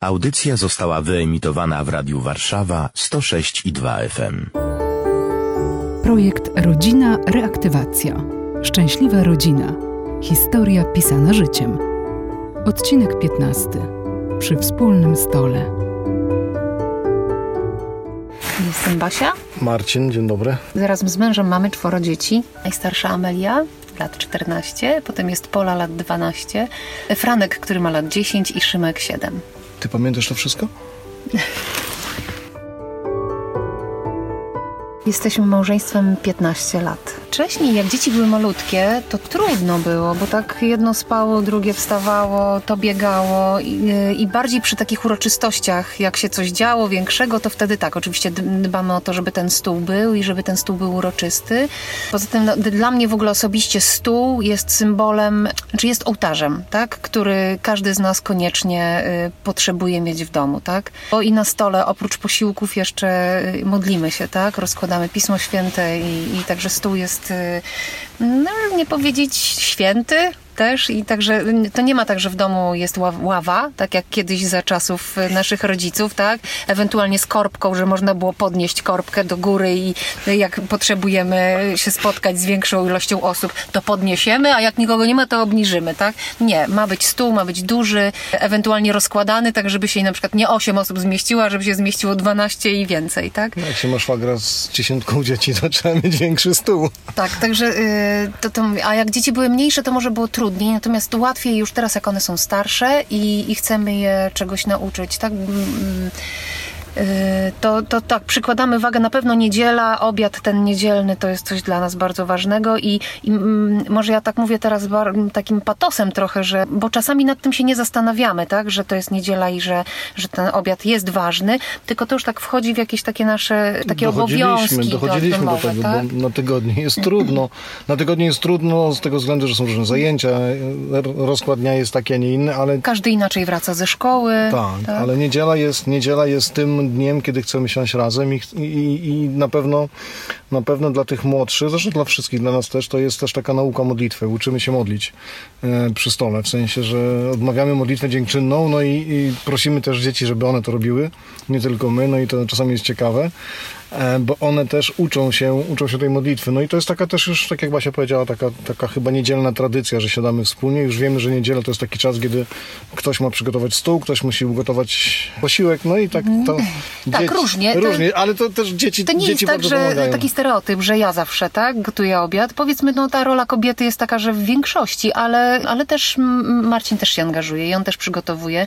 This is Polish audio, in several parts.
Audycja została wyemitowana w Radiu Warszawa 106 i 2 FM. Projekt Rodzina Reaktywacja. Szczęśliwa rodzina. Historia pisana życiem. Odcinek 15. Przy wspólnym stole. Jestem Basia. Marcin, dzień dobry. Razem z mężem mamy czworo dzieci. Najstarsza Amelia, lat 14, potem jest Pola, lat 12, Franek, który ma lat 10 i Szymek 7. Ty pamiętasz to wszystko? Jesteśmy małżeństwem 15 lat. Wcześniej, jak dzieci były malutkie, to trudno było, bo tak jedno spało, drugie wstawało, to biegało i, i bardziej przy takich uroczystościach, jak się coś działo większego, to wtedy tak, oczywiście dbamy o to, żeby ten stół był i żeby ten stół był uroczysty. Poza tym no, dla mnie w ogóle osobiście stół jest symbolem, czy jest ołtarzem, tak, który każdy z nas koniecznie y, potrzebuje mieć w domu, tak. Bo i na stole oprócz posiłków jeszcze y, modlimy się, tak, rozkładamy Pismo Święte i, i także stół jest jest, y, no, nie powiedzieć święty, też i także to nie ma tak, że w domu jest ława, tak jak kiedyś za czasów naszych rodziców, tak? Ewentualnie z korbką, że można było podnieść korbkę do góry i jak potrzebujemy się spotkać z większą ilością osób, to podniesiemy, a jak nikogo nie ma, to obniżymy, tak? Nie, ma być stół, ma być duży, ewentualnie rozkładany, tak żeby się na przykład nie 8 osób zmieściło, a żeby się zmieściło 12 i więcej, tak? Jak się ma szwagra z dziesiątką dzieci, to trzeba mieć większy stół. Tak, także yy, to, to, a jak dzieci były mniejsze, to może było trudno trudniej, natomiast łatwiej już teraz, jak one są starsze i, i chcemy je czegoś nauczyć, tak? Y, to, to tak, przykładamy wagę, na pewno niedziela, obiad ten niedzielny to jest coś dla nas bardzo ważnego i, i mm, może ja tak mówię teraz bar, takim patosem trochę, że, bo czasami nad tym się nie zastanawiamy, tak, że to jest niedziela i że, że ten obiad jest ważny, tylko to już tak wchodzi w jakieś takie nasze, takie obowiązki Dochodziliśmy do tego, tak? bo na tygodniu jest trudno. Na tygodniu jest trudno z tego względu, że są różne zajęcia, rozkład dnia jest taki, a nie inny, ale... Każdy inaczej wraca ze szkoły. Tak, tak? ale niedziela jest, niedziela jest tym dniem, kiedy chcemy siąść razem i, i, i na pewno na pewno dla tych młodszych, zresztą dla wszystkich, dla nas też, to jest też taka nauka modlitwy. Uczymy się modlić e, przy stole, w sensie, że odmawiamy modlitwę dziękczynną, no i, i prosimy też dzieci, żeby one to robiły, nie tylko my, no i to czasami jest ciekawe. E, bo one też uczą się, uczą się tej modlitwy. No i to jest taka też już, tak jak Basia powiedziała, taka, taka chyba niedzielna tradycja, że siadamy wspólnie. Już wiemy, że niedziela to jest taki czas, kiedy ktoś ma przygotować stół, ktoś musi ugotować posiłek, no i tak to... tak, dzieci, różnie. Różnie, ale to też dzieci To nie dzieci jest tak, że pomagają. taki stereotyp, że ja zawsze, tak, gotuję obiad. Powiedzmy, no ta rola kobiety jest taka, że w większości, ale, ale też Marcin też się angażuje i on też przygotowuje.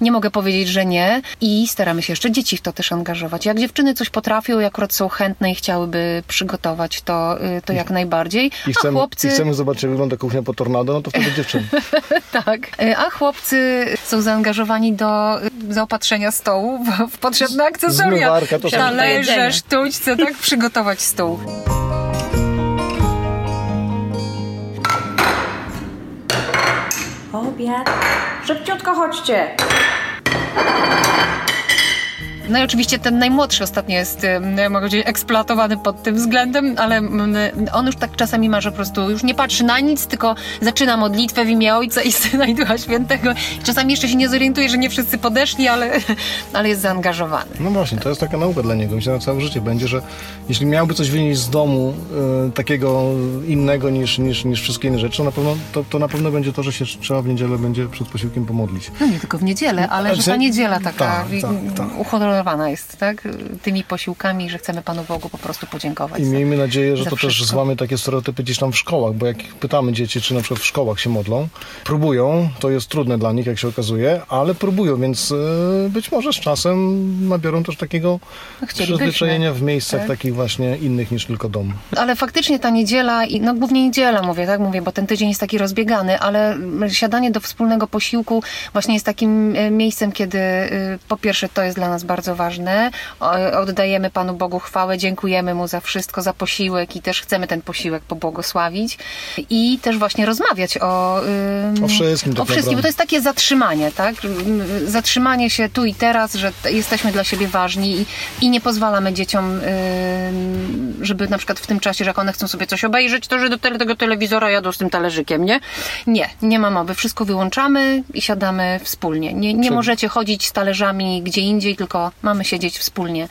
Nie mogę powiedzieć, że nie i staramy się jeszcze dzieci w to też angażować. Jak dziewczyny coś potrafią, i akurat są chętne i chciałyby przygotować to, y, to jak najbardziej. I chcemy, a chłopcy... I chcemy zobaczyć, jak wygląda kuchnia po tornado, no to wtedy dziewczyny. tak. Y, a chłopcy są zaangażowani do y, zaopatrzenia stołu w, w potrzebne akcesoria. Zmywarka, to Talerze, sztućce, tak? Przygotować stół. Obiad. Szybciutko chodźcie. No i oczywiście ten najmłodszy ostatnio jest, mogę powiedzieć, eksploatowany pod tym względem, ale on już tak czasami ma, że po prostu już nie patrzy na nic, tylko zaczyna modlitwę w imię Ojca i Syna i Ducha Świętego. Czasami jeszcze się nie zorientuje, że nie wszyscy podeszli, ale, ale jest zaangażowany. No właśnie, to jest taka nauka dla niego. Myślę, na całe życie będzie, że jeśli miałby coś wynieść z domu y, takiego innego niż, niż, niż wszystkie inne rzeczy, to na, pewno, to, to na pewno będzie to, że się trzeba w niedzielę będzie przed posiłkiem pomodlić. No nie tylko w niedzielę, ale że ta niedziela taka tak, tak, tak. Jest, tak? Tymi posiłkami, że chcemy Panu Bogu po prostu podziękować. I miejmy nadzieję, że to wszystko. też złamy takie stereotypy gdzieś tam w szkołach, bo jak pytamy dzieci, czy na przykład w szkołach się modlą, próbują, to jest trudne dla nich, jak się okazuje, ale próbują, więc y, być może z czasem nabiorą też takiego No, przyzwyczajenia w miejscach tak? takich właśnie innych niż tylko dom. Ale faktycznie ta niedziela, no głównie niedziela mówię, tak mówię, bo ten tydzień jest taki rozbiegany, ale siadanie do wspólnego posiłku właśnie jest takim e, miejscem, kiedy e, po pierwsze to jest dla nas bardzo bardzo ważne. Oddajemy Panu Bogu chwałę, dziękujemy Mu za wszystko, za posiłek i też chcemy ten posiłek pobłogosławić. I też właśnie rozmawiać o, O wszystkim tak o wszystkim, bo to jest takie zatrzymanie, tak? Ym, Zatrzymanie się tu i teraz, że jesteśmy dla siebie ważni i, i nie pozwalamy dzieciom, żeby na przykład w tym czasie, że jak one chcą sobie coś obejrzeć, to że do tego telewizora jadą z tym talerzykiem, nie? Nie, nie ma mowy. Wszystko wyłączamy i siadamy wspólnie. Nie, nie możecie chodzić z talerzami gdzie indziej, tylko mamy siedzieć wspólnie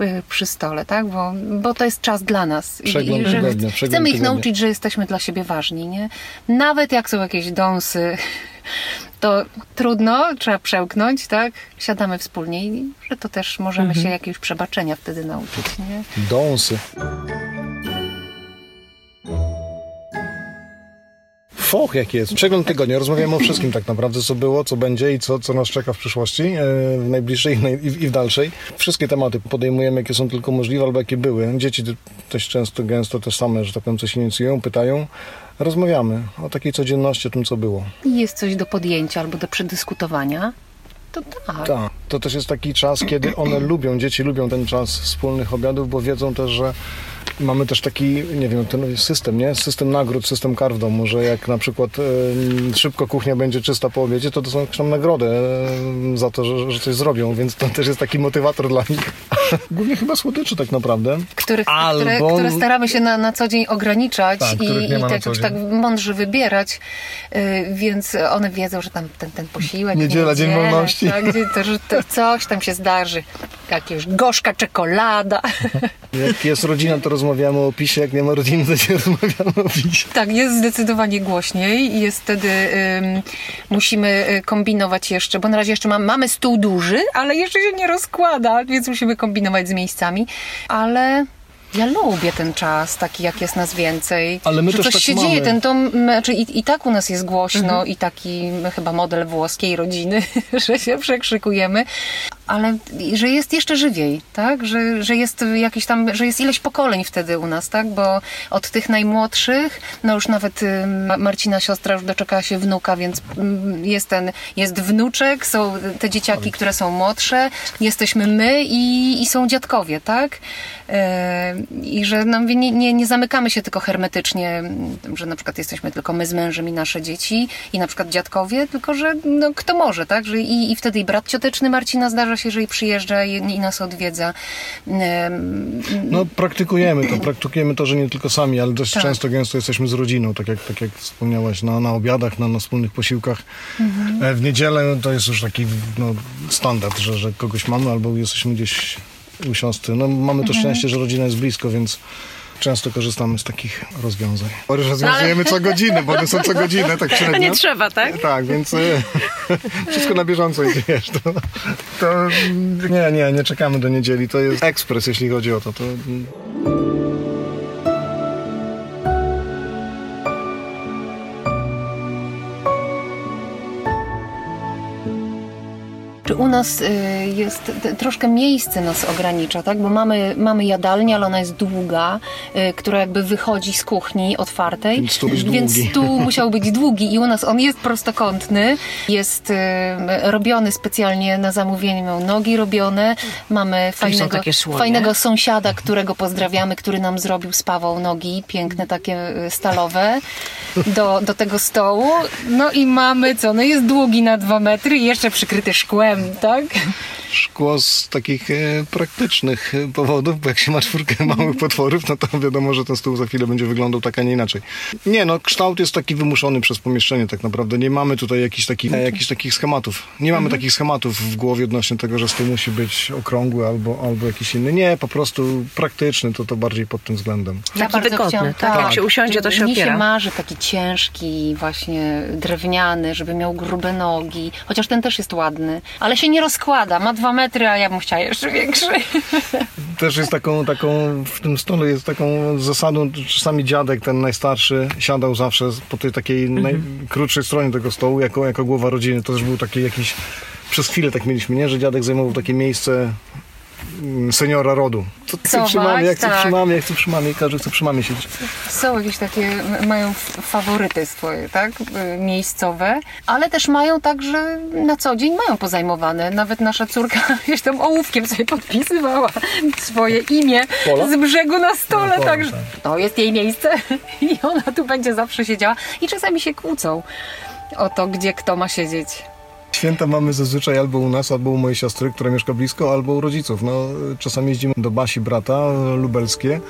y, przy stole, tak? Bo, bo to jest czas dla nas. I- Przegląd i że tygodnia, przegląd chcemy ich tygodnia. nauczyć, że jesteśmy dla siebie ważni, nie? Nawet jak są jakieś dąsy, to trudno, trzeba przełknąć, tak? Siadamy wspólnie i że to też możemy Mhm. się jakiegoś przebaczenia wtedy nauczyć, nie? Dąsy. Foch jaki jest. Przegląd tygodnia. Rozmawiamy o wszystkim tak naprawdę, co było, co będzie i co, co nas czeka w przyszłości, e, w najbliższej i w dalszej. Wszystkie tematy podejmujemy, jakie są tylko możliwe albo jakie były. Dzieci też często, gęsto te same, że tak powiem, coś inicjują, pytają. Rozmawiamy o takiej codzienności, o tym, co było. Jest coś do podjęcia albo do przedyskutowania, to tak. Tak, to też jest taki czas, kiedy one lubią, dzieci lubią ten czas wspólnych obiadów, bo wiedzą też, że mamy też taki, nie wiem, ten system, nie? System nagród, system kar w domu, że jak na przykład e, szybko kuchnia będzie czysta po obiedzie, to dostaną nagrodę e, za to, że, że coś zrobią, więc to też jest taki motywator dla nich. Głównie chyba słodyczy tak naprawdę. Których, Albo- które, które staramy się na, na co dzień ograniczać Tak, i, i tak już tak mądrze wybierać, y, więc one wiedzą, że tam ten, ten posiłek. w Niedziela, dzień wolności. Tak, gdzie to, że to coś tam się zdarzy. Jakieś gorzka czekolada. Jak jest rodzina, to rozmawiamy o opisie, jak nie ma rodziny, to nie rozmawiamy o opisie. Tak, jest zdecydowanie głośniej i jest wtedy ym, musimy y, kombinować jeszcze, bo na razie jeszcze mam, mamy stół duży, ale jeszcze się nie rozkłada, więc musimy kombinować z miejscami, ale ja lubię ten czas, taki jak jest nas więcej. Ale my że też coś tak się mamy. dzieje, ten dom, znaczy i, i tak u nas jest głośno i taki chyba model włoskiej rodziny, że się przekrzykujemy, ale że jest jeszcze żywiej, tak? Że, że jest jakiś tam, że jest ileś pokoleń wtedy u nas, tak? Bo od tych najmłodszych, no już nawet y, Ma- Marcina siostra już doczekała się wnuka, więc mm, jest ten, jest wnuczek, są te dzieciaki, które są młodsze, jesteśmy my i, i są dziadkowie, tak? E, I że no, nie, nie, nie zamykamy się tylko hermetycznie, że na przykład jesteśmy tylko my z mężem i nasze dzieci i na przykład dziadkowie, tylko że no, kto może, tak? Że i, I wtedy i brat cioteczny Marcina zdarza się, że i przyjeżdża i, i nas odwiedza. Em, No praktykujemy to, praktykujemy to, że nie tylko sami, ale dość Tak. często, gęsto jesteśmy z rodziną, tak jak, tak jak wspomniałaś, na, na obiadach, na, na wspólnych posiłkach. E, W niedzielę to jest już taki no, standard, że, że kogoś mamy albo jesteśmy gdzieś u siostry. No mamy to szczęście, że rodzina jest blisko, więc często korzystamy z takich rozwiązań. Rozwiązujemy co godzinę, bo one są co godzinę, tak średnio. Nie trzeba, tak? Tak, więc e, wszystko na bieżąco idzie, wiesz, to, to nie, nie, nie czekamy do niedzieli, to jest ekspres, jeśli chodzi o to, to Czy u nas y, jest troszkę miejsce nas ogranicza, tak? Bo mamy, mamy jadalnię, ale ona jest długa, y, która jakby wychodzi z kuchni otwartej. Więc stół być Więc długi. stół musiał być długi i u nas on jest prostokątny, jest y, robiony specjalnie na zamówienie, miał nogi robione. Mamy fajnego, fajnego sąsiada, którego pozdrawiamy, który nam zrobił z Pawą nogi, piękne takie stalowe, do, do tego stołu. No i mamy co? No jest długi na dwa metry i jeszcze przykryty szkłem, tak? Szkło z takich e, praktycznych e, powodów, bo jak się ma czwórkę małych potworów, no to wiadomo, że ten stół za chwilę będzie wyglądał tak, a nie inaczej. Nie, no kształt jest taki wymuszony przez pomieszczenie tak naprawdę. Nie mamy tutaj jakichś takich, e, jakichś takich schematów. Nie mamy takich schematów w głowie odnośnie tego, że stół musi być okrągły albo, albo jakiś inny. Nie, po prostu praktyczny, to to bardziej pod tym względem. Ja Taki wygodny, tak? Jak się usiądzie, to się opiera. się marzy taki ciężki, właśnie drewniany, żeby miał grube nogi. Chociaż ten też jest ładny. Ale się nie rozkłada. Ma dwa metry, a ja bym chciała jeszcze większy. Też jest taką, taką, w tym stole jest taką zasadą, czasami dziadek, ten najstarszy, siadał zawsze po tej takiej najkrótszej stronie tego stołu, jako, jako głowa rodziny. To też był taki jakiś, przez chwilę tak mieliśmy, nie? Że dziadek zajmował takie miejsce seniora rodu. To przy mamie, jak tak. mamie, jak chcę przy mamie, każdy chce przy mamie siedzieć. Są jakieś takie, mają faworyty swoje, tak, y, miejscowe, ale też mają tak, że na co dzień mają pozajmowane. Nawet nasza córka gdzieś tam ołówkiem sobie podpisywała swoje imię Pola? z brzegu na stole, No, także tak. to jest jej miejsce i ona tu będzie zawsze siedziała i czasami się kłócą o to, gdzie kto ma siedzieć. Święta mamy zazwyczaj albo u nas, albo u mojej siostry, która mieszka blisko, albo u rodziców. No, czasami jeździmy do Basi brata, lubelskie.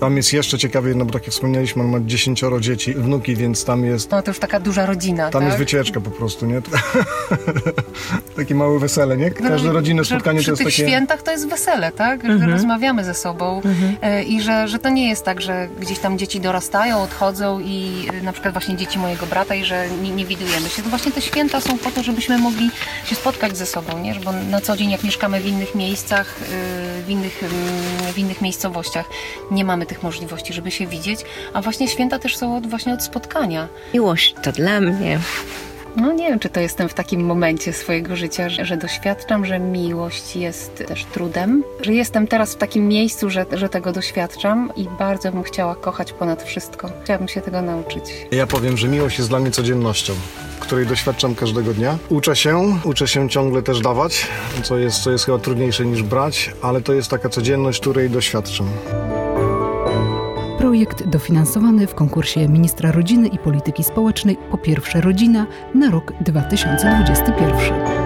Tam jest jeszcze ciekawie, no bo tak jak wspomnieliśmy, on ma dziesięcioro dzieci, wnuki, więc tam jest No to już taka duża rodzina, Tam tak? jest wycieczka po prostu, nie? takie małe wesele, nie? Każde rodzinne Że spotkanie przy to jest takie... Mhm. świętach to jest wesele, tak? Że rozmawiamy ze sobą e, i że, że to nie jest tak, że gdzieś tam dzieci dorastają, odchodzą i e, na przykład właśnie dzieci mojego brata i że nie, nie widujemy się. To właśnie te święta są po to, żebyśmy mogli się spotkać ze sobą, nie? Bo na co dzień jak mieszkamy w innych miejscach, e, w innych, mm, w innych miejscowościach, nie mamy tych możliwości, żeby się widzieć, a właśnie święta też są od, właśnie od spotkania. Miłość to dla mnie. No nie wiem, czy to jestem w takim momencie swojego życia, że, że doświadczam, że miłość jest też trudem, że jestem teraz w takim miejscu, że, że tego doświadczam i bardzo bym chciała kochać ponad wszystko. Chciałabym się tego nauczyć. Ja powiem, że miłość jest dla mnie codziennością, której doświadczam każdego dnia. Uczę się, uczę się ciągle też dawać, co jest, co jest chyba trudniejsze niż brać, ale to jest taka codzienność, której doświadczam. Projekt dofinansowany w konkursie Ministra Rodziny i Polityki Społecznej po pierwsze rodzina na rok 2021.